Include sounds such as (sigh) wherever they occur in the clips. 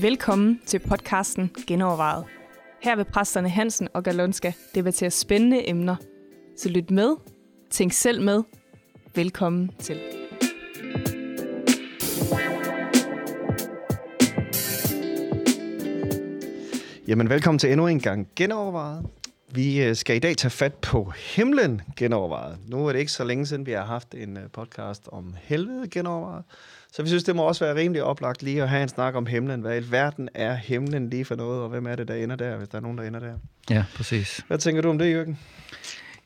Velkommen til podcasten Genovervejet. Her vil præsterne Hansen og Galonska debattere spændende emner. Så lyt med, tænk selv med. Velkommen til. Jamen, velkommen til endnu en gang Genovervejet. Vi øh, skal i dag tage fat på himlen genovervejet. Nu er det ikke så længe siden, vi har haft en øh, podcast om helvede genovervejet. Så vi synes, det må også være rimelig oplagt lige at have en snak om himlen. Hvad i verden er himlen lige for noget, og hvem er det, der ender der, hvis der er nogen, der ender der? Ja, præcis. Hvad tænker du om det, Jørgen?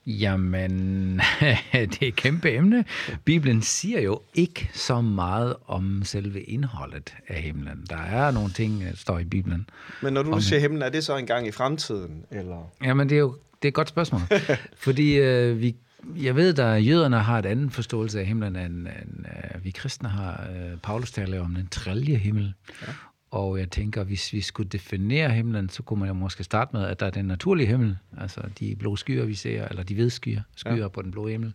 Jamen, (laughs) det er et kæmpe emne. Bibelen siger jo ikke så meget om selve indholdet af himlen. Der er nogle ting, der står i Bibelen. Men når du siger himlen, er det så engang i fremtiden? Eller? Jamen, det er jo det er et godt spørgsmål. (laughs) Fordi øh, vi, jeg ved, at jøderne har et andet forståelse af himlen, end, end øh, vi kristne har. Øh, Paulus taler om den tredje himmel. Ja. Og jeg tænker, hvis vi skulle definere himlen, så kunne man jo måske starte med, at der er den naturlige himmel, altså de blå skyer, vi ser, eller de hvide skyer, skyer ja. på den blå himmel.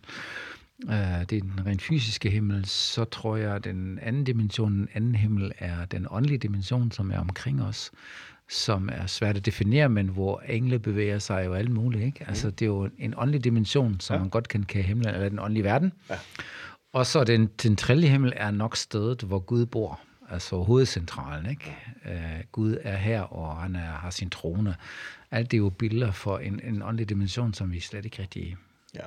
Uh, det er den rent fysiske himmel. Så tror jeg, at den anden dimension, den anden himmel, er den åndelige dimension, som er omkring os, som er svært at definere, men hvor engle bevæger sig jo alt muligt. Ikke? Altså, det er jo en åndelig dimension, som ja. man godt kan kalde himlen, eller den åndelige verden. Ja. Og så den, den tredje himmel er nok stedet, hvor Gud bor altså hovedcentralen. Ikke? Uh, Gud er her, og han er, har sin trone. Alt det er jo billeder for en, en åndelig dimension, som vi slet ikke rigtig... Ja.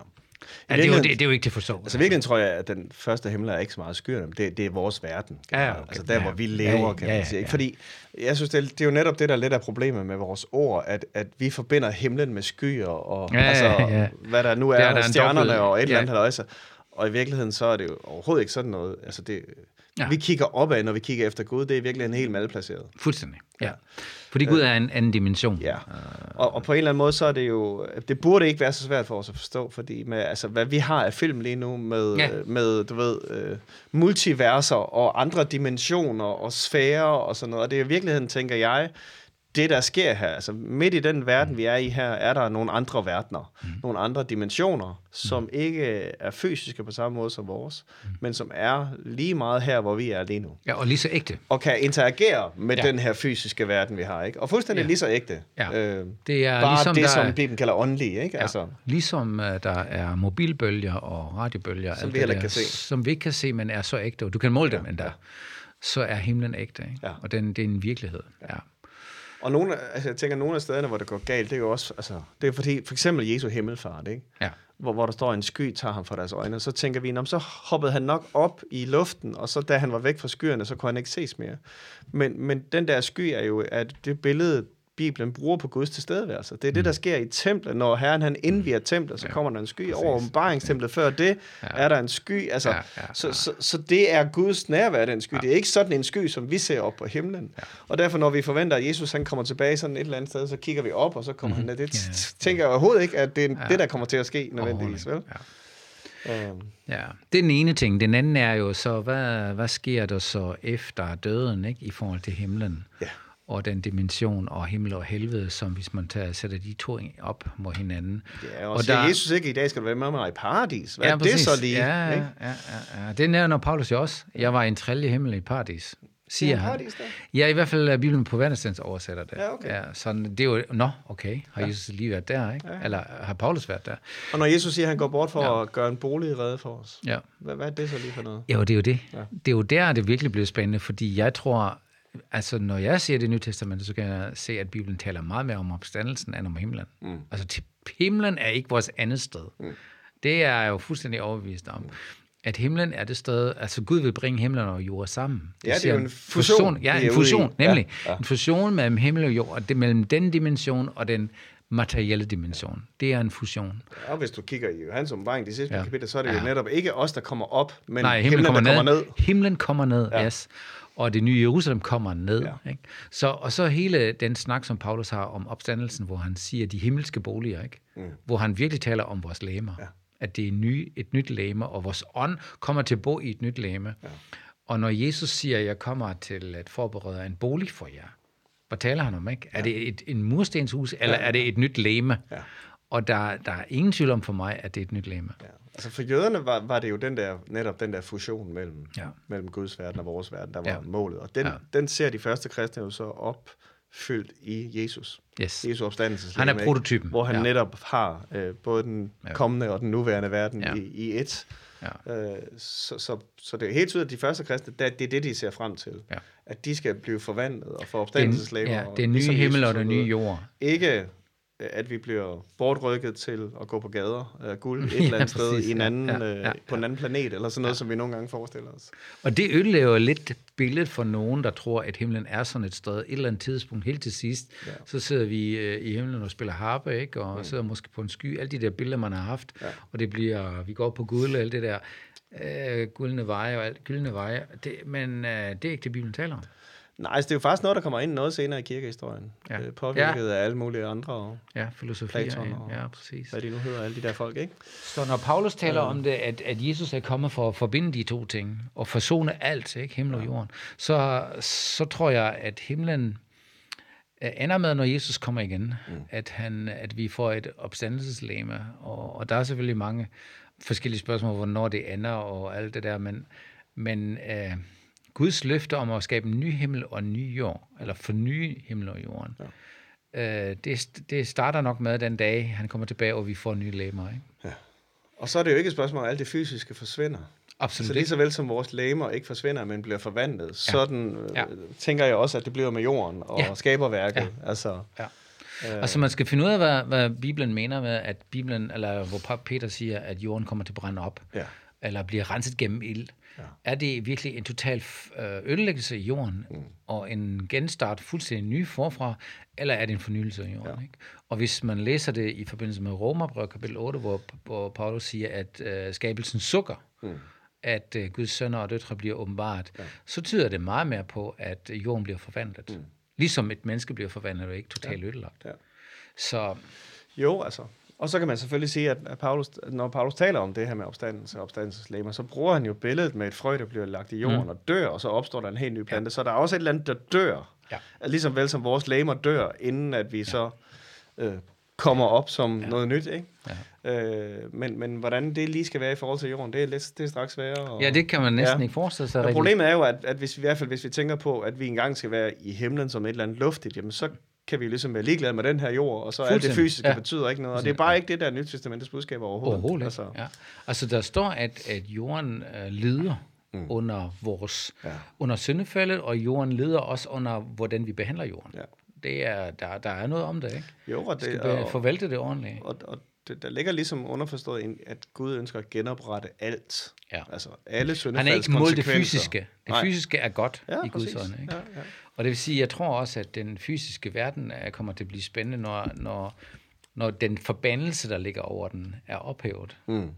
Ja, det, er jo, det, det er jo ikke til forstå. Altså virkelig tror jeg, at den første himmel er ikke så meget skyerne. Det, det er vores verden. Ja, okay. Altså der, ja, hvor vi lever, ja, kan man sige. Ja, ja. Fordi jeg synes, det er, det er jo netop det, der er lidt af problemet med vores ord, at, at vi forbinder himlen med skyer, og ja, altså, ja. hvad der nu er, der, der stjernerne dobbelt, og et eller andet. Ja. Eller og i virkeligheden, så er det jo overhovedet ikke sådan noget. Altså det, Ja. Vi kigger opad, når vi kigger efter Gud. Det er virkelig en helt malplaceret. Fuldstændig, ja. Fordi Gud er en anden dimension. Ja, og, og på en eller anden måde, så er det jo... Det burde ikke være så svært for os at forstå, fordi med, altså, hvad vi har af film lige nu med, ja. med du ved, uh, multiverser og andre dimensioner og sfærer og sådan noget. Og det er i virkeligheden, tænker jeg, det, der sker her, altså midt i den verden, mm. vi er i her, er der nogle andre verdener, mm. nogle andre dimensioner, som mm. ikke er fysiske på samme måde som vores, mm. men som er lige meget her, hvor vi er lige nu. Ja, og lige så ægte. Og kan interagere med ja. den her fysiske verden, vi har, ikke? Og fuldstændig ja. lige så ægte. Ja. Øh, det er bare ligesom det, der som Bibelen kalder åndelig, ikke? Ja. Altså. Ligesom uh, der er mobilbølger og radiobølger, som vi ikke kan se. Som vi ikke kan se, men er så ægte, og du kan måle ja. dem endda. Ja. Så er himlen ægte, ikke? Ja. Og den, det er en virkelighed, ja. ja. Og nogle, altså, jeg tænker, nogle af stederne, hvor det går galt, det er jo også, altså, det er fordi, for eksempel Jesu himmelfart, ikke? Ja. Hvor, hvor der står en sky, tager ham fra deres øjne, så tænker vi, så hoppede han nok op i luften, og så da han var væk fra skyerne, så kunne han ikke ses mere. Men, men den der sky er jo, at det billede, Bibelen bruger på Guds tilstedeværelse. Det er det, der mm. sker i templet. Når Herren han indviger templet, så kommer der en sky. Præcis. Over åbenbaringstemplet før det ja. er der en sky. Altså, ja, ja, ja. Så, så, så det er Guds nærvær, den sky. Ja. Det er ikke sådan en sky, som vi ser op på himlen. Ja. Og derfor, når vi forventer, at Jesus han kommer tilbage sådan et eller andet sted, så kigger vi op, og så kommer mm-hmm. han ned. Det tænker jeg overhovedet ikke, at det er ja. det, der kommer til at ske nødvendigvis. Vel? Ja. Um. Ja, det er den ene ting. Den anden er jo så, hvad, hvad sker der så efter døden ikke, i forhold til himlen? Ja og den dimension og himmel og helvede, som hvis man tager, sætter de to op mod hinanden. Ja, og, og siger der, Jesus ikke, i dag skal du være med mig i paradis. Hvad ja, er det så lige? Ja, ikke? ja, ja, ja. Det nævner Paulus jo også. Jeg var i en tredje himmel i paradis siger ja, han. Ja, i hvert fald er Bibelen på Vandestens oversætter det. Ja, okay. Ja, sådan, det er jo, nå, okay, har ja. Jesus lige været der, ikke? Ja. Eller har Paulus været der? Og når Jesus siger, at han går bort for ja. at gøre en bolig redde for os, ja. hvad, hvad er det så lige for noget? Jo, det er jo det. Ja. Det er jo der, det virkelig bliver spændende, fordi jeg tror, altså når jeg ser det nye testament, så kan jeg se, at Bibelen taler meget mere om opstandelsen end om himlen. Mm. Altså himlen er ikke vores andet sted. Mm. Det er jeg jo fuldstændig overbevist om. Mm. At himlen er det sted, altså Gud vil bringe himlen og jord sammen. Det ja, det er jo en fusion. fusion ja, en fusion, nemlig. Ja, ja. En fusion mellem himmel og jord, og det mellem den dimension og den materielle dimension. Det er en fusion. Ja, og hvis du kigger i Johannes åbenbaring, det sidste ja. kapitel, så er det ja. jo netop ikke os, der kommer op, men Nej, himlen, himlen kommer, der ned. kommer ned. Himlen kommer ned, ja. yes og det nye Jerusalem kommer ned. Ja. Ikke? Så, og så hele den snak, som Paulus har om opstandelsen, hvor han siger de himmelske boliger, ikke? Mm. hvor han virkelig taler om vores læmer. Ja. At det er ny, et nyt læme, og vores ånd kommer til at bo i et nyt læme. Ja. Og når Jesus siger, at jeg kommer til at forberede en bolig for jer, hvad taler han om? ikke? Ja. Er det et, en murstenshus, eller ja. er det et nyt læme? Ja. Og der, der er ingen tvivl om for mig, at det er et nyt lema. Ja. Altså for jøderne var, var det jo den der, netop den der fusion mellem, ja. mellem Guds verden og vores verden, der var Ja. målet. Og den, Ja. den ser de første kristne jo så opfyldt i Jesus. Yes. Jesu opstandelse. Han er prototypen. Hvor han Ja. netop har øh, både den Ja. kommende og den nuværende verden Ja. i, i et. Ja. Øh, så, så, så det er helt tydeligt, at de første kristne, det, det er det, de ser frem til. Ja. At de skal blive forvandlet og få er, opstandelseslæber. ja, det er nye himmel og det nye jord. Ikke at vi bliver bortrykket til at gå på gader af guld (laughs) et eller andet sted præcis. i en Ja, anden, ja, øh, ja, på en anden planet, eller sådan noget, som vi nogle gange forestiller os. Og det ødelægger lidt billedet for nogen, der tror, at himlen er sådan et sted. Et eller andet tidspunkt, helt til sidst, ja. så sidder vi øh, i himlen og spiller harpe, ikke? og mm. sidder måske på en sky. Alle de der billeder, man har haft, ja. og det bliver, vi går på guld og alt det der, øh, guldne veje og alt, gyldne veje. Det, men øh, det er ikke det, Bibelen taler om. Nej, altså det er jo faktisk noget, der kommer ind noget senere i kirkehistorien. Ja. Øh, påvirket af alle mulige andre, og Ja, filosofi. Platon og ja, præcis. hvad de nu hedder, alle de der folk, ikke? Så når Paulus taler om det, at, at Jesus er kommet for at forbinde de to ting, og forsone alt, ikke, himmel og jorden, så, så tror jeg, at himlen øh, ender med, når Jesus kommer igen, mm. at, han, at vi får et opstandelseslæme, og, og der er selvfølgelig mange forskellige spørgsmål, hvornår det ender og alt det der, men, men øh, Guds løfte om at skabe en ny himmel og en ny jord, eller forny himmel og jorden, ja. øh, det, det starter nok med den dag, han kommer tilbage, og vi får nye læmer. Ikke? Og så er det jo ikke et spørgsmål, at alt det fysiske forsvinder. Absolut Så lige så vel som vores læmer ikke forsvinder, men bliver forvandlet, ja. sådan øh, Ja. tænker jeg også, at det bliver med jorden og Ja. skaberværket. Ja. Altså, Ja. Øh. Altså man skal finde ud af, hvad, hvad Bibelen mener med, at Bibelen, eller hvor Peter siger, at jorden kommer til at brænde op, Ja. Eller bliver renset gennem ild. Ja. Er det virkelig en total øh, ødelæggelse i jorden, mm. og en genstart fuldstændig ny forfra, eller er det en fornyelse af jorden? Ja. Ikke? Og hvis man læser det i forbindelse med Romerbrevet kapitel 8, hvor, hvor Paulus siger, at øh, skabelsen sukker, mm. at øh, Guds sønner og døtre bliver åbenbart, ja. så tyder det meget mere på, at jorden bliver forvandlet. Mm. Ligesom et menneske bliver forvandlet, og ikke totalt ja. ødelagt. Ja. Så Jo, altså. Og så kan man selvfølgelig sige, at Paulus, når Paulus taler om det her med opstandelse og opstandelseslemmer, så bruger han jo billedet med et frø, der bliver lagt i jorden mm. og dør, og så opstår der en helt ny plante. Ja. Så der er også et eller andet, der dør. Ja. Ligesom vel som vores lemmer dør, inden at vi ja. så øh, kommer op som ja. noget nyt. Ikke? Ja. Øh, men, men hvordan det lige skal være i forhold til jorden, det er, lidt, det er straks sværere. Og, Ja, det kan man næsten Ja. ikke forestille sig. Rigtigt. problemet er jo, at, at hvis vi, i hvert fald hvis vi tænker på, at vi engang skal være i himlen som et eller andet luftigt, jamen så kan vi jo ligesom være ligeglade med den her jord, og så alt det fysiske Ja. betyder ikke noget. Og det er bare ikke det, der er nyt testamentets budskab overhovedet. Overhovedet. Altså, Ja. Altså, der står, at, at jorden øh, lider mm. under vores Ja. under syndefaldet, og jorden lider også under, hvordan vi behandler jorden. Ja. Det er, der, der er noget om det, ikke? jo, og Vi skal det, og, forvalte det ordentligt. og, og det, der ligger ligesom underforstået, en- at Gud ønsker at genoprette alt. Ja. Altså alle syndefalds Han er ikke mål det fysiske. Det Nej. fysiske er godt Ja, i Guds øjne. Ikke? Ja, ja. Og det vil sige, jeg tror også, at den fysiske verden er, kommer til at blive spændende, når, når, når den forbandelse, der ligger over den, er ophævet. Mm. Uh,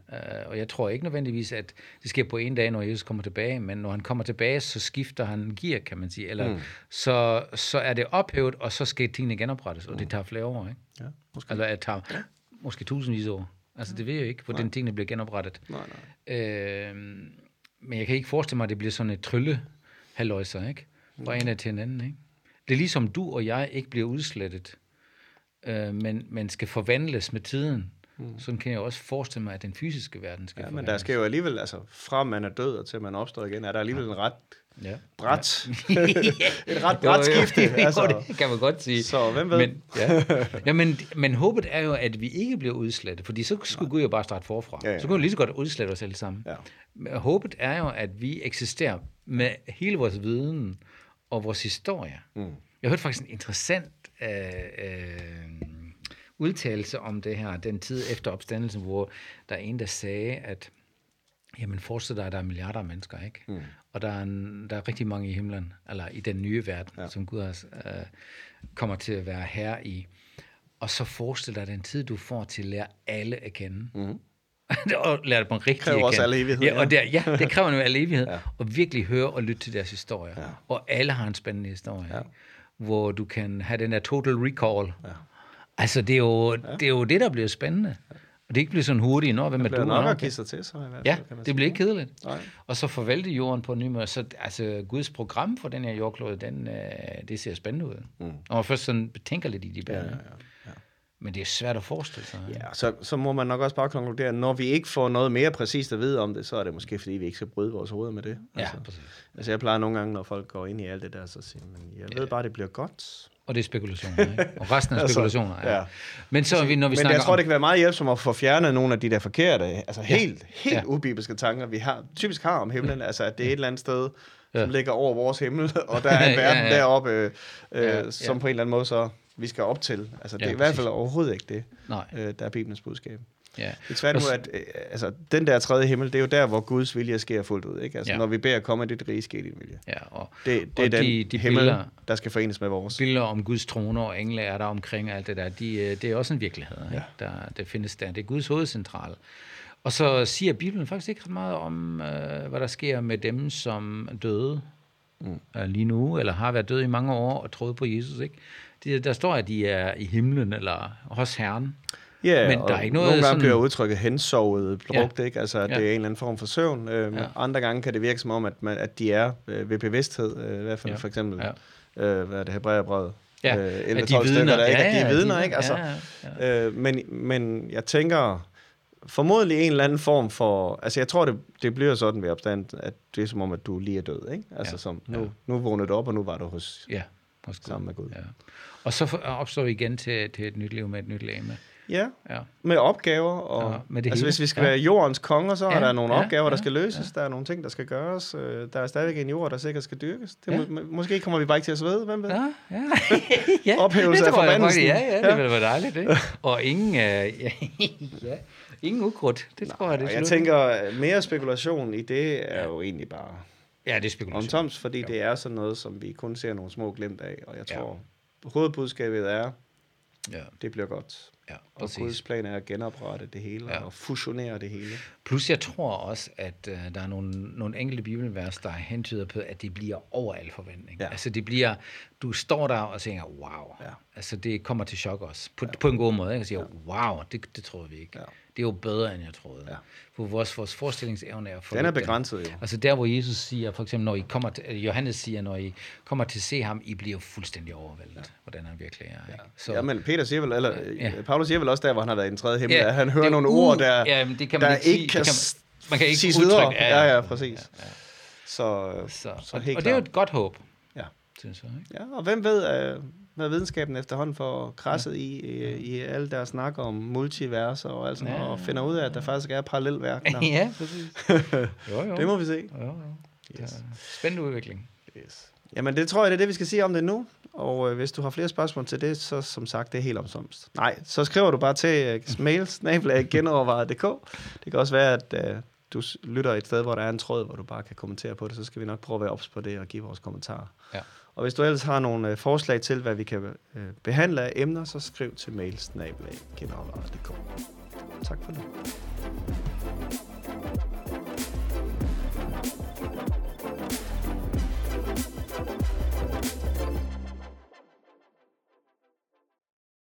og jeg tror ikke nødvendigvis, at det sker på en dag, når Jesus kommer tilbage, men når han kommer tilbage, så skifter han gear, kan man sige. Eller, mm. så, så er det ophævet, og så skal tingene genoprettes, og det tager flere år. Ikke? Ja, måske. Eller det tager måske tusindvis af år. Altså, det ved jeg ikke, hvordan tingene bliver genoprettet. Nej, nej. Øh, men jeg kan ikke forestille mig, at det bliver sådan et trylle haløjser, ikke? Fra en af til en anden, ikke? Det er ligesom du og jeg ikke bliver udslettet, øh, men, men skal forvandles med tiden. Mm. Sådan kan jeg også forestille mig, at den fysiske verden skal Ja, men der skal jo alligevel, altså fra man er død og til man opstår igen, er der alligevel en ret Ja. bræt, (laughs) (laughs) et ret Jo, bræt jo, skifte. (laughs) jo, Altså, det kan man godt sige. Så hvem ved? Men, ja. ja, men, men håbet er jo, at vi ikke bliver udslettet, fordi så skulle Gud jo bare starte forfra. Ja, ja. Så kunne vi lige så godt udslette os alle sammen. Ja. Men håbet er jo, at vi eksisterer med hele vores viden og vores historie. Mm. Jeg hørte faktisk en interessant øh, øh, udtalelse om det her, den tid efter opstandelsen, hvor der er en, der sagde, at Jamen forestil dig, at der er milliarder af mennesker, ikke? Mm. Og der er, en, der er rigtig mange i himlen, eller i den nye verden, ja. som Gud har, øh, kommer til at være herre i. Og så forestil dig den tid, du får til at lære alle at kende. Mm. (laughs) og lære dem rigtig Kræver også kende. al evighed, Ja, og der, ja, det (laughs) kræver jo al evighed. ja. Og virkelig høre og lytte til deres historier. Ja. Og alle har en spændende historie, ja. ikke? hvor du kan have den der total recall. Ja. Altså, det er, jo, ja. det er jo det, der bliver spændende. Og det ikke bliver sådan hurtigt, når hvem er det du? bliver og nok at give sig til, så i hvert fald, Ja, kan man det bliver ikke kedeligt. Nej. Og så forvalte jorden på en ny måde. Så altså, Guds program for den her jordklode, den, øh, det ser spændende ud. Mm. Og man først sådan betænker lidt i de baner. Ja, ja, ja. Men det er svært at forestille sig. Ja, så, så må man nok også bare konkludere, at når vi ikke får noget mere præcist at vide om det, så er det måske, fordi vi ikke skal bryde vores hoveder med det. Ja, altså, præcis. Altså jeg plejer nogle gange, når folk går ind i alt det der, så siger man, jeg ved bare, det bliver godt. Og det er spekulationer, ikke? Og resten er (laughs) spekulationer, ja. ja. Men så vi, når vi Men snakker jeg tror, om... det kan være meget hjælpsomt at få fjernet nogle af de der forkerte, altså Ja. helt, helt Ja. ubibelske tanker, vi har, typisk har om himlen, altså at det er et eller andet sted, Ja. som ligger over vores himmel, (laughs) og der er en Ja, verden ja. deroppe, øh, øh, Ja, som ja. på en eller anden måde så vi skal op til. Altså det Ja, er i hvert fald overhovedet ikke det, Nej, øh, der er Bibelens budskab. Ja. Det er tværtimod, at øh, altså, den der tredje himmel, det er jo der, hvor Guds vilje sker fuldt ud. Ikke? Altså, Ja. når vi beder komme, det rige ske din vilje. ja og Det, det er Og den de- de himmel, billeder- der skal forenes med vores. billeder om Guds troner og engle er der omkring og alt det der, de, øh, det er også en virkelighed, ikke? Der, der findes der. Det er Guds hovedcentral. Og så siger Bibelen faktisk ikke ret meget om, øh, hvad der sker med dem, som døde mm. øh, lige nu, eller har været døde i mange år og troet på Jesus. Ikke? De, der står, at de er i himlen eller hos Herren. Ja, Men der er ikke noget nogle gange sådan- bliver udtrykket hensovet brugt, Ja. ikke? Altså, at Ja. det er en eller anden form for søvn. Øh, Ja. Andre gange kan det virke som om, at, man, at de er øh, ved bevidsthed, øh, i hvert fald Ja. for eksempel, Ja. øh, hvad er det, Hebræerbrevet? Ja, øh, at 11, de 12 stykker, vidner. der ikke, Ja, at de ja, er de vidner, vidner. ikke? Altså, Ja, ja, Øh, men, men jeg tænker, formodentlig en eller anden form for, altså jeg tror, det, det bliver sådan ved opstand, at det er som om, at du lige er død, ikke? Altså Ja. som, nu, Ja. nu vågnede du op, og nu var du hos Ja, hos Gud. sammen med Gud. Ja. Og så opstår vi igen til, til et nyt liv med et nyt læme. Ja, Ja. med opgaver. Og, Ja, med det altså hele. hvis vi skal Ja. være jordens konger, så er Ja, der nogle ja, opgaver, der ja, skal løses. Der er nogle ting, der skal gøres. Øh, Der er stadigvæk en jord, der sikkert skal dyrkes. Det Ja. må, må- måske kommer vi bare ikke til at svede, hvem ved? Ja, ja. (laughs) ja Ophævelse det af tror forbandelsen. Ja, ja, det Ja. ville være dejligt, ikke? Og ingen, øh, ja, (laughs) ja, ingen ukrudt. Det tror jeg, det er jeg tænker, at mere spekulation i det er jo egentlig bare Ja, det er spekulation. omtoms, fordi det er sådan noget, som vi kun ser nogle små glimt af. Og jeg Ja. tror, hovedbudskabet er, Ja, det bliver godt. Ja, Og Guds præcis. plan er at genoprette det hele Ja. og fusionere det hele. Plus jeg tror også, at uh, der er nogle, nogle enkelte bibelvers, der hentyder på, at det bliver over al forventning. Ja. Altså det bliver, du står der og tænker, wow. Ja. Altså det kommer til chok også. På, på en god måde. Ikke? Og siger, wow, det, det troede vi ikke. Ja. Det er jo bedre, end jeg troede. Ja. For vores, vores forestillingsevne er for Den er begrænset jo. Altså der, hvor Jesus siger, for eksempel, når I kommer til, eller Johannes siger, når I kommer til at se ham, I bliver fuldstændig overvældet, ja. hvordan han virkelig er. Ikke? Så, ja, men Peter siger vel, eller Ja. ja. Paulus siger vel også der, hvor han har været i den tredje himmel, Ja, at han hører det- nogle uh, ord, der, ja, det kan man der ikke sige. ikke kan, kan s- Man kan ikke udtrykke- videre. Ja, ja, præcis. Ja, ja. Så, Så, så og, helt og det er jo et godt håb, Ja. synes jeg. Ikke? Ja, og hvem ved, øh, hvad videnskaben efterhånden får krasset i, i, i alle deres snak om multiverser og alt sådan Ja. noget, og finder ud af, at der faktisk er parallelverdener. (laughs) ja, præcis. (laughs) Jo, jo. Det må vi se. Jo, jo. Yes. Ja. Spændende udvikling. Yes. Jamen, det tror jeg, det er det, vi skal sige om det nu. Og øh, hvis du har flere spørgsmål til det, så som sagt, det er helt omsomst. Nej, så skriver du bare til øh, mails, genovervejet.dk. Det kan også være, at øh, du lytter et sted, hvor der er en tråd, hvor du bare kan kommentere på det, så skal vi nok prøve at være ops på det og give vores kommentarer. Ja. Og hvis du ellers har nogle øh, forslag til, hvad vi kan øh, behandle af emner, så skriv til mails, Tak for nu.